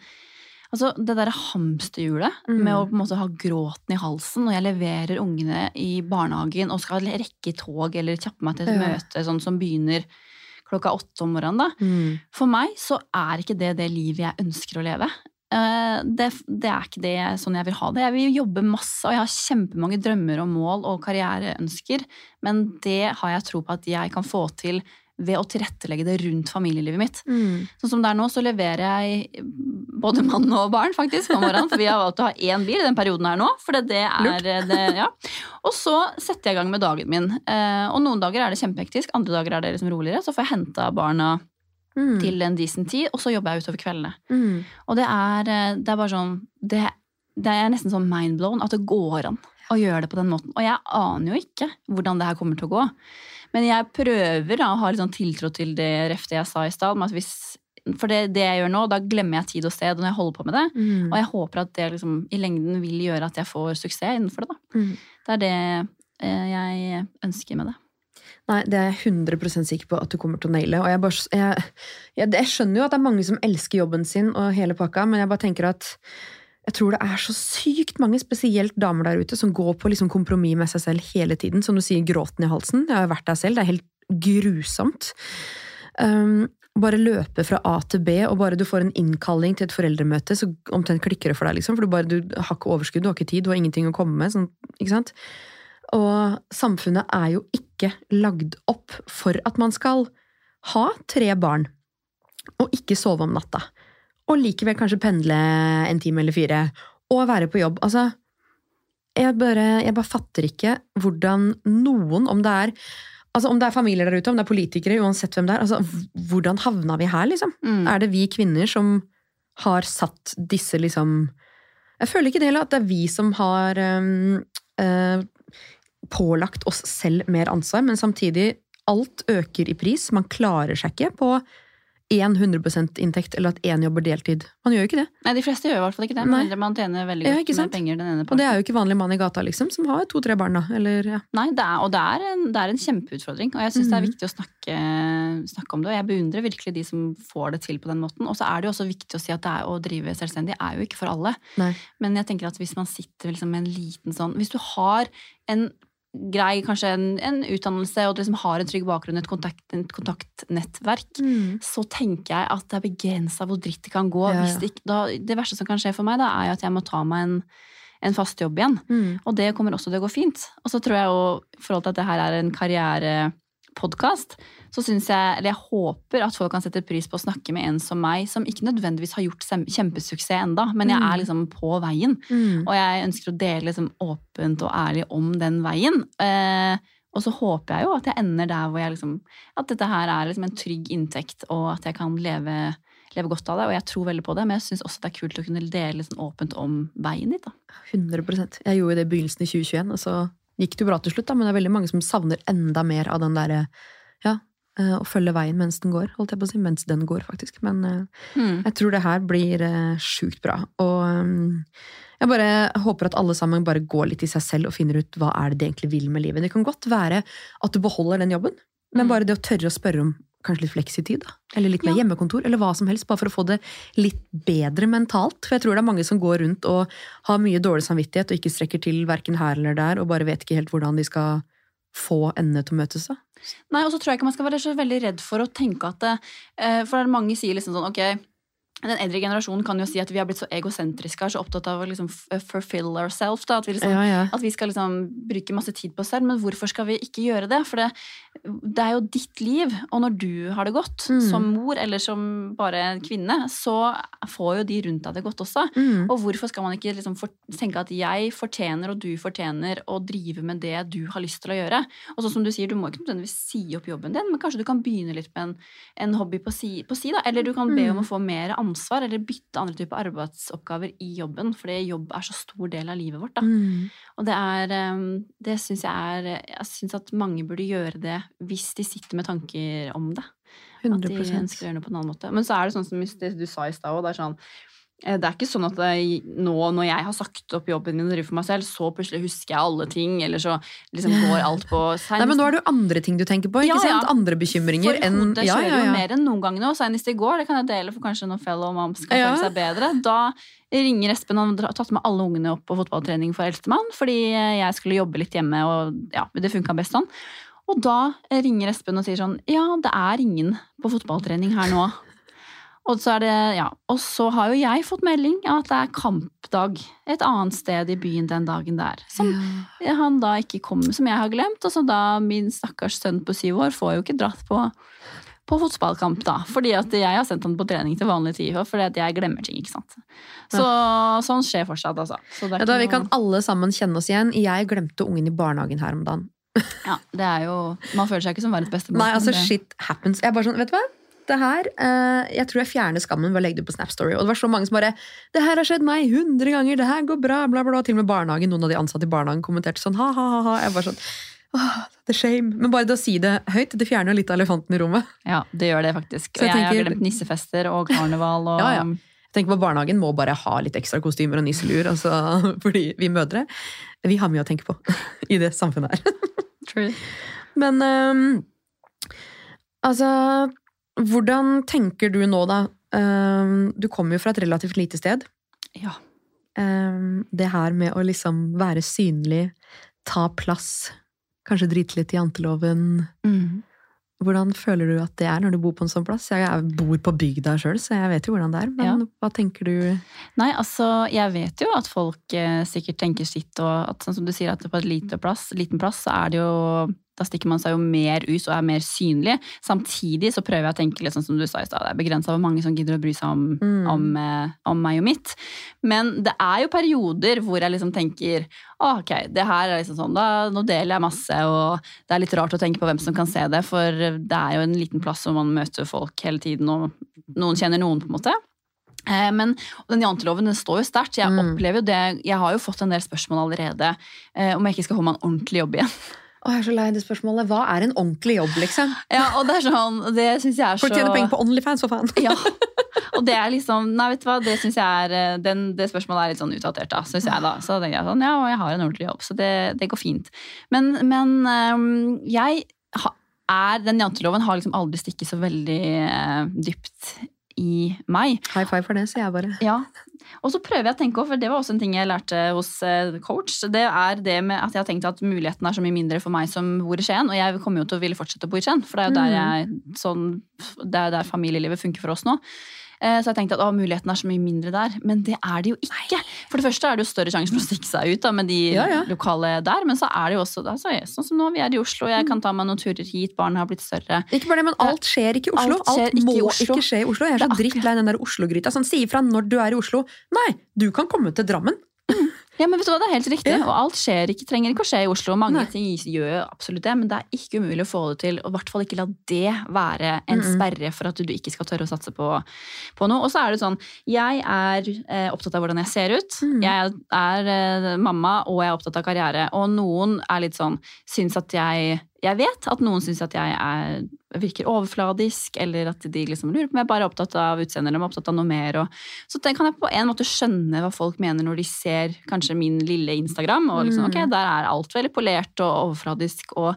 Altså, det derre hamsterhjulet Mm. med å på en måte ha gråten i halsen når jeg leverer ungene i barnehagen og skal rekke tog eller kjappe meg til et Ja. møte sånn som begynner klokka åtte om morgenen, da. Mm. For meg så er ikke det det livet jeg ønsker å leve. eh, det, det er ikke det sånn jeg vil ha det. Jeg vil jobbe masse, og jeg har kjempemange drømmer og mål og karriereønsker, men det har jeg tro på at jeg kan få til ved å tilrettelegge det rundt familielivet mitt. Mm. Sånn som det er nå, så leverer jeg både mann og barn faktisk om morgenen, for vi har valgt å ha én bil i den perioden her nå. For det, det er det, ja. Og så setter jeg i gang med dagen min. Eh, og noen dager er det kjempehektisk, andre dager er det liksom roligere. Så får jeg henta barna Mm. til en decent tid, og så jobber jeg utover kveldene. Mm. Og det er, eh, det er bare sånn det, det er nesten sånn mindblown at det går an å gjøre det på den måten. Og jeg aner jo ikke hvordan det her kommer til å gå. Men jeg prøver da, å ha litt sånn tiltro til det refte jeg sa i stad. For det, det jeg gjør nå, da glemmer jeg tid og sted når jeg holder på med det. Mm. Og jeg håper at det liksom, i lengden vil gjøre at jeg får suksess innenfor det. da. Mm. Det er det eh, jeg ønsker med det. Nei, det er jeg 100 sikker på at du kommer til å naile. Og jeg, bare, jeg, jeg, jeg skjønner jo at det er mange som elsker jobben sin og hele pakka, men jeg bare tenker at jeg tror det er så sykt mange, spesielt damer der ute, som går på liksom kompromiss med seg selv hele tiden. Som du sier, gråten i halsen. Jeg har vært der selv, det er helt grusomt. Um, bare løpe fra A til B, og bare du får en innkalling til et foreldremøte, så omtrent klikker det for deg, liksom. For du, bare, du har ikke overskudd, du har ikke tid, du har ingenting å komme med. Sånn, ikke sant? Og samfunnet er jo ikke lagd opp for at man skal ha tre barn, og ikke sove om natta. Og likevel kanskje pendle en time eller fire, og være på jobb. Altså, jeg bare, jeg bare fatter ikke hvordan noen, om det er Altså Om det er familier der ute, om det er politikere, uansett hvem det er. altså Hvordan havna vi her, liksom? Mm. Er det vi kvinner som har satt disse liksom Jeg føler ikke det heller at det er vi som har um, uh, pålagt oss selv mer ansvar, men samtidig alt øker i pris. Man klarer seg ikke på 100% inntekt, eller at én jobber deltid. Man gjør jo ikke det. Nei, De fleste gjør i hvert fall ikke det. Nei. Man tjener veldig Ja, godt ikke sant? med penger den ene parten. Og det er jo ikke vanlig mann i gata, liksom, som har to-tre barn, da. Eller, ja. Nei, det er, og det er, en, det er en kjempeutfordring. Og jeg syns det er Mhm. viktig å snakke, snakke om det. Og jeg beundrer virkelig de som får det til på den måten. Og så er det jo også viktig å si at det er, å drive selvstendig er jo ikke for alle. Nei. Men jeg tenker at hvis man sitter liksom med en liten sånn Hvis du har en grei, kanskje en, en utdannelse, og du liksom har en trygg bakgrunn, et, kontakt, et kontaktnettverk, så tenker jeg at det er begrensa hvor dritt det kan gå. Ja, ja. Hvis det, ikke, da, det verste som kan skje for meg, da, er at jeg må ta meg en, en fast jobb igjen. Mm. Og det kommer også til å gå fint. Og så tror jeg jo, i forhold til at det her er en karrierepodkast, så syns jeg, eller jeg håper at folk kan sette pris på å snakke med en som meg, som ikke nødvendigvis har gjort kjempesuksess enda, men jeg Mm. er liksom på veien. Mm. Og jeg ønsker å dele liksom åpent og ærlig om den veien. Eh, og så håper jeg jo at jeg ender der hvor jeg liksom At dette her er liksom en trygg inntekt, og at jeg kan leve, leve godt av det. Og jeg tror veldig på det, men jeg syns også det er kult å kunne dele liksom åpent om veien dit. da. 100 Jeg gjorde det i begynnelsen i 2021, og så gikk det jo bra til slutt, da, men det er veldig mange som savner enda mer av den derre ja, eh, å følge veien mens den går, holdt jeg på å si. Mens den går, faktisk. Men eh, Mm. jeg tror det her blir eh, sjukt bra. Og um, jeg bare håper at alle sammen bare går litt i seg selv og finner ut hva er det de egentlig vil med livet. Det kan godt være at du beholder den jobben, men Mm. bare det å tørre å spørre om kanskje litt fleksitid, da. Eller litt mer Ja. hjemmekontor, eller hva som helst, bare for å få det litt bedre mentalt. For jeg tror det er mange som går rundt og har mye dårlig samvittighet og ikke strekker til verken her eller der, og bare vet ikke helt hvordan de skal få endene til å møtes. da. Nei, og så tror jeg ikke man skal være så veldig redd for å tenke at det, eh, For det er mange sier liksom sånn, ok, den eldre generasjonen kan jo si at vi har blitt så egosentriske, og så opptatt av å liksom f- fulfill ourselves, da, at vi liksom Ja, ja. At vi skal liksom bruke masse tid på oss selv, men hvorfor skal vi ikke gjøre det? For det, det er jo ditt liv, og når du har det godt, Mm. som mor eller som bare kvinne, så får jo de rundt deg det godt også. Mm. Og hvorfor skal man ikke liksom for, tenke at jeg fortjener, og du fortjener, å drive med det du har lyst til å gjøre? Og sånn som du sier, du må ikke nødvendigvis si opp jobben din, men kanskje du kan begynne litt med en, en hobby på si, på si, da. Eller du kan be Mm. om å få mer ansvar, eller bytte andre typer arbeidsoppgaver i jobben, fordi jobb er så stor del av livet vårt. Mm. Og det er eh, Det syns jeg er Jeg syns at mange burde gjøre det hvis de sitter med tanker om det. At de ønsker å gjøre noe på en annen måte. Men så er det sånn som du sa i stad òg, det er sånn det er ikke sånn at jeg, nå når jeg har sagt opp jobben min og driver for meg selv, så plutselig husker jeg alle ting, eller så liksom går alt på (laughs) Nei, men nå er det jo andre ting du tenker på, ikke Ja, ja. sant? Andre bekymringer For enn hodet ja, kjører ja, jo mer enn noen gang nå. Senest i går, det kan jeg dele for kanskje når fellow moms skal Ja. føle seg bedre. Da ringer Espen, han har tatt med alle ungene opp på fotballtrening for eldstemann, fordi jeg skulle jobbe litt hjemme, og ja, det funka best sånn. Og da ringer Espen og sier sånn Ja, det er ingen på fotballtrening her nå. Og så, er det, ja. og så har jo jeg fått melding av at det er kampdag et annet sted i byen den dagen der. Som han da ikke kommer, som jeg har glemt. Og så da min stakkars sønn på syv år får jo ikke dratt på, på fotballkamp, da. Fordi at jeg har sendt han på trening til vanlig tid, fordi at jeg glemmer ting, ikke sant. Så sånn skjer fortsatt, altså. Ja, da, vi kan alle sammen kjenne oss igjen. Jeg glemte ungen i barnehagen her om dagen. ja, det er jo Man føler seg ikke som verdens beste Nei, altså shit happens. Jeg er bare sånn, vet du hva? Det her, eh, Jeg tror jeg fjerner skammen ved å legge det ut på Snap Story. Og det var så mange som bare 'Det her har skjedd meg hundre ganger, det her går bra', bla, bla. Til og med barnehagen, noen av de ansatte i barnehagen kommenterte sånn ha, ha, ha, ha. Jeg bare sånn Oh, the shame. Men bare det å si det høyt, det fjerner litt av elefanten i rommet. Ja, det gjør det faktisk. Og jeg jeg, har glemt nissefester og karneval og (laughs) Ja, ja. Jeg tenker på Barnehagen må bare ha litt ekstra kostymer og nisselur, altså, (laughs) fordi vi mødre vi har mye å tenke på (laughs) i det samfunnet her. True. Men um, altså Hvordan tenker du nå, da? Ehm, du kommer jo fra et relativt lite sted. Ja. Ehm, det her med å liksom være synlig, ta plass, kanskje drite litt i janteloven. Mm. Hvordan føler du at det er når du bor på en sånn plass? Jeg bor på bygda sjøl, så jeg vet jo hvordan det er. Men Ja. hva tenker du? Nei, altså, jeg vet jo at folk eh, sikkert tenker sitt, og at sånn som du sier, at på et lite plass, liten plass, så er det jo da stikker man seg jo mer ut og er mer synlig. Samtidig så prøver jeg å tenke litt sånn som du sa i stad, det er begrensa hvor mange som gidder å bry seg om, Mm. om, eh, om meg og mitt. Men det er jo perioder hvor jeg liksom tenker ok, det her er liksom sånn, da, nå deler jeg masse, og det er litt rart å tenke på hvem som kan se det, for det er jo en liten plass hvor man møter folk hele tiden, og noen kjenner noen, på en måte. Eh, Men den janteloven den står jo sterkt. Jeg Mm. opplever jo det, jeg har jo fått en del spørsmål allerede eh, om jeg ikke skal få meg en ordentlig jobb igjen. Å, jeg er så lei det spørsmålet. Hva er en ordentlig jobb, liksom? Ja, og det er sånn, det synes jeg er så... Folk tjener penger på Onlyfans, for faen! (laughs) Ja, og det er liksom, nei vet du hva, det synes jeg er, eh, den, det spørsmålet er litt sånn utdatert da, synes jeg da. Så tenker jeg sånn, ja, og jeg har en ordentlig jobb, så det, det går fint. Men, men um, jeg er, den janteloven har liksom aldri stikket så veldig uh, dypt i meg. High five for det, sier jeg bare. Ja. Og så prøver jeg å tenke over, for det var også en ting jeg lærte hos eh, coach. Det er det med at jeg har tenkt at muligheten er så mye mindre for meg som bor i Skien. Og jeg kommer jo til å ville fortsette å bo i Skien, for det er jo der, jeg, sånn, det er der familielivet funker for oss nå. Eh, Så jeg tenkte at å, muligheten er så mye mindre der, men det er det jo ikke. For det første er det jo større sjanse for å stikke seg ut da, med de Ja, ja. lokale der, men så er det jo også altså, sånn som nå, vi er i Oslo, jeg kan ta meg noen turer hit, barna har blitt større. Ikke bare det, men alt skjer ikke i Oslo. Alt Alt, ikke må i Oslo. ikke skje i Oslo. Jeg er så drittlei den der Oslo-gryta. Sånn, si ifra når du er i Oslo. Nei, du kan komme til Drammen. Ja, men vet du hva, det er helt riktig. Ja. Og alt skjer ikke, trenger ikke å skje i Oslo. Mange Nei. ting gjør absolutt det, men det er ikke umulig å få det til. Og i hvert fall ikke la det være en Mm-mm. sperre for at du ikke skal tørre å satse på, på noe. Og så er det sånn, jeg er eh, opptatt av hvordan jeg ser ut. Mm. Jeg er eh, mamma, og jeg er opptatt av karriere. Og noen er litt sånn, syns at jeg jeg vet at noen syns at jeg er, virker overfladisk, eller at de liksom lurer på om jeg bare er opptatt av utseendet eller om jeg er opptatt av noe mer. Og, så den kan jeg på en måte skjønne hva folk mener når de ser kanskje min lille Instagram. og liksom, Mm. ok, Der er alt veldig polert og overfladisk. Og,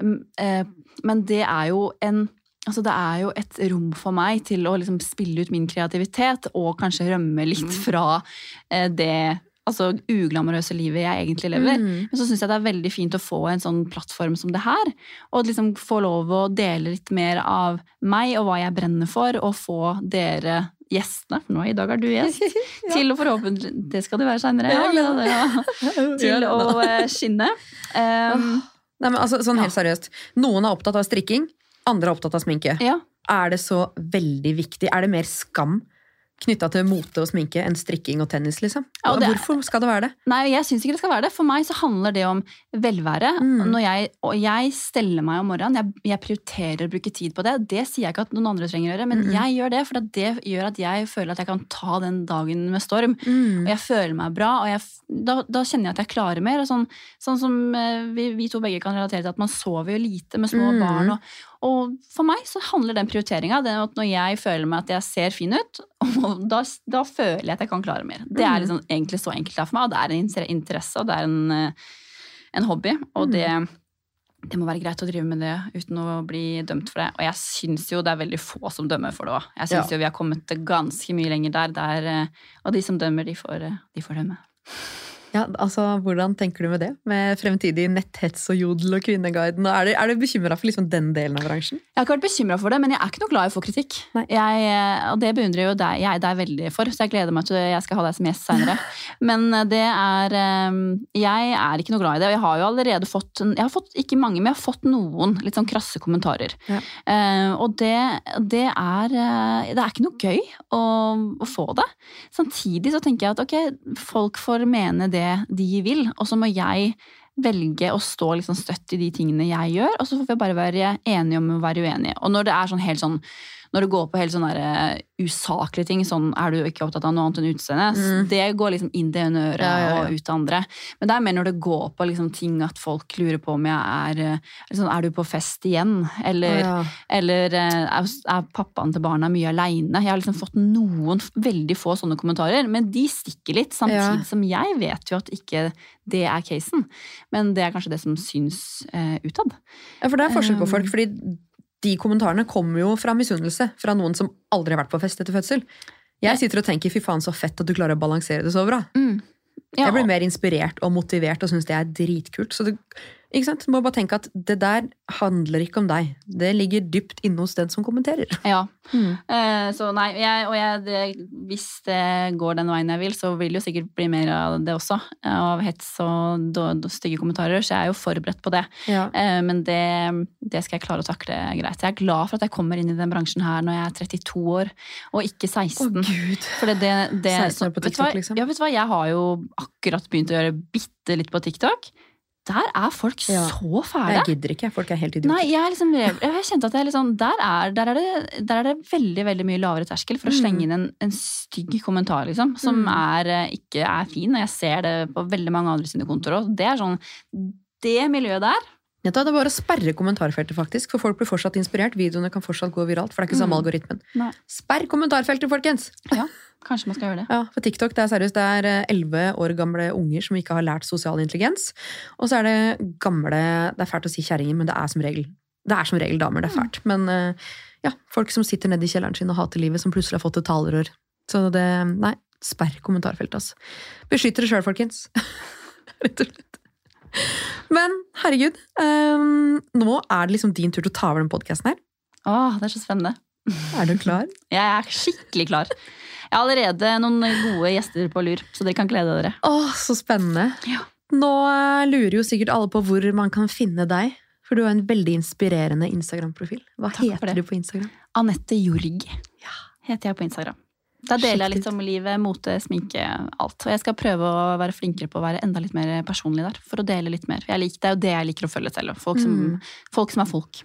mm, eh, men det er jo en Altså Det er jo et rom for meg til å liksom spille ut min kreativitet og kanskje rømme litt fra eh, det altså uglamorøse livet jeg egentlig lever. Mm. Men så syns jeg det er veldig fint å få en sånn plattform som det her. Og liksom få lov å dele litt mer av meg og hva jeg brenner for, og få dere gjestene, for nå i dag er du gjest, (laughs) til å forhåpentlig Det skal du være seinere. (laughs) Ja, Ja, ja. ja, til å eh, skinne. Um, Nei, men altså, sånn Ja. helt seriøst. Noen er opptatt av strikking, andre er opptatt av sminke. ja. Er det så veldig viktig? Er det mer skam knytta til mote og sminke enn strikking og tennis, liksom? Ja, og det- Hvorfor skal det være det? Nei, jeg syns ikke det skal være det. For meg så handler det om velvære. Mm. Når jeg, og jeg steller meg om morgenen. Jeg, jeg prioriterer å bruke tid på det. Det sier jeg ikke at noen andre trenger å gjøre, men Mm. jeg gjør det, for det gjør at jeg føler at jeg kan ta den dagen med storm. Og jeg føler meg bra, og jeg, da, da kjenner jeg at jeg klarer mer. Og sånn, sånn som eh, vi, vi to begge kan relatere til, at man sover jo lite med små Mm. barn. Og, og for meg så handler den prioriteringa om at når jeg føler meg at jeg ser fin ut, (laughs) da, da føler jeg at jeg kan klare mer. Det er Mm. liksom egentlig så enkelt det er for meg, og det er en interesse, og det er en, eh, en hobby. Og Mm. det, det må være greit å drive med det uten å bli dømt for det. Og jeg syns jo det er veldig få som dømmer for det òg. Jeg syns Ja. jo vi har kommet ganske mye lenger der. der eh, og de som dømmer, de får, eh, de får dømme. Ja, altså, Hvordan tenker du med det? Med fremtidig netthets og Jodel og Kvinneguiden? og Er du, er du bekymra for liksom den delen av bransjen? Jeg har ikke vært bekymra for det, men jeg er ikke noe glad i å få kritikk. Jeg, eh, og det beundrer jo deg, jeg deg veldig for, så jeg gleder meg til jeg skal ha deg som gjest seinere. (laughs) Men eh, det er eh, Jeg er ikke noe glad i det, og jeg har jo allerede fått Jeg har fått ikke mange, men jeg har fått noen litt sånn krasse kommentarer. Ja. Og det, det er Det er ikke noe gøy å, å få det. Samtidig så tenker jeg at ok, folk får mene det de vil, og så må jeg velge å stå liksom støtt i de tingene jeg gjør, og så får vi bare være enige om å være uenige. Og når det er sånn helt sånn når det går på helt sånne eh, usaklige ting, sånn er du ikke opptatt av noe annet enn utseende, Mm. det går liksom inn det ene øret Ja, ja, ja. og ut det andre. Men det er mer når det går på liksom ting at folk lurer på om jeg er liksom, Er du på fest igjen? Eller, eller eh, er, er pappaen til barna mye aleine? Jeg har liksom fått noen veldig få sånne kommentarer, men de stikker litt. Samtidig som jeg vet jo at ikke det er casen. Men det er kanskje det som syns eh, utad. Ja, for det er forskjell på folk, fordi de kommentarene kommer jo fra misunnelse. Fra noen som aldri har vært på fest etter fødsel. Jeg sitter og tenker fy faen så fett at du klarer å balansere det så bra. Ja, Jeg blir mer inspirert og motivert og syns det er dritkult. Så du, ikke sant? du må bare tenke at det der handler ikke om deg. Det ligger dypt inne hos den som kommenterer. ja. Eh, så nei, jeg, og jeg, det, hvis det går den veien jeg vil, så vil det jo sikkert bli mer av det også. Av hets og do, do, stygge kommentarer, så jeg er jo forberedt på det. Ja. Uh, Men det, det skal jeg klare å takle greit. Jeg er glad for at jeg kommer inn i den bransjen her når jeg er 32 år, og ikke 16. gud. For det, det, det, 16 år på TikTok, hva? liksom. Ja, vet du hva? Jeg har jo akkurat begynt å gjøre bitte litt på TikTok. Der er folk Ja. så fæle. Jeg gidder ikke. Folk er helt idioter. Nei, jeg, liksom, jeg kjente at jeg liksom, der, er, der, er det, der er det veldig veldig mye lavere terskel for å Mm. slenge inn en, en stygg kommentar, liksom, som Mm. er, eh, ikke er fin. Og jeg ser det på veldig mange andre sine kontor òg. Det er sånn Det miljøet der Det er bare å sperre kommentarfeltet, faktisk, for folk blir fortsatt inspirert. Videoene kan fortsatt gå viralt, for det er ikke samme Mm. algoritmen. Nei. Sperr kommentarfeltet, folkens! (laughs) Kanskje man skal gjøre det. Ja, for TikTok det er seriøst, det er eh, elleve år gamle unger som ikke har lært sosial intelligens. Og så er det gamle Det er fælt å si kjerringer, men det er som regel det er som regel damer. Det er fælt. Men eh, ja, folk som sitter nede i kjelleren sin og hater livet, som plutselig har fått et talerør. Så det Nei, sperr kommentarfeltet, altså. Beskytt dere sjøl, folkens. (laughs) Rett og slett. Men herregud, um, nå er det liksom din tur til å ta over den podkasten her. Åh, det er så spennende. Er du klar? (laughs) Jeg er skikkelig klar. Jeg har allerede noen gode gjester på lur, så dere kan glede dere. Åh, så spennende. Ja. Nå eh, lurer jo sikkert alle på hvor man kan finne deg. For du har en veldig inspirerende Instagram-profil. Hva Takk heter du på Instagram? Anette Jorg heter jeg på Instagram. Da deler jeg litt om livet, mote, sminke, alt. Og jeg skal prøve å være flinkere på å være enda litt mer personlig der. For å dele litt mer. Jeg liker, det er jo det jeg liker å følge selv. Folk som, Mm. folk som er folk.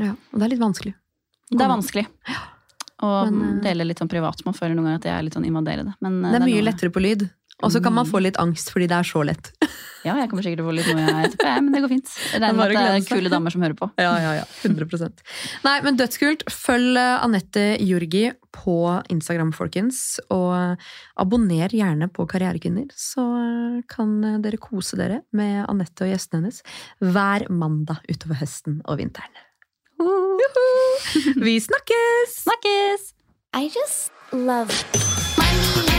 Ja, og det er litt vanskelig. Det er vanskelig. å eh, dele litt sånn privat. Man føler noen ganger at jeg er litt sånn invaderende. Men eh, Det er mye noe- lettere på lyd. Og så kan man få litt angst fordi det er så lett. (laughs) Ja, jeg kommer sikkert til å få litt noe jeg etterpå, men det går fint. Regner med bare at det er kule damer som hører på. (laughs) Ja, ja, ja. 100% Nei, men dødskult. Følg eh, Anette Jurgi på Instagram, folkens. Og abonner gjerne på Karrierekvinner, så kan dere kose dere med Anette og gjestene hennes hver mandag utover høsten og vinteren. Vi snakkes! Snakkes! I just love money.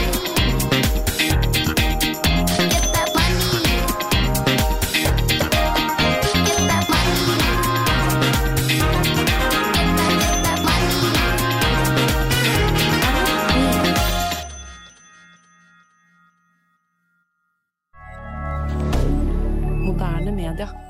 Get that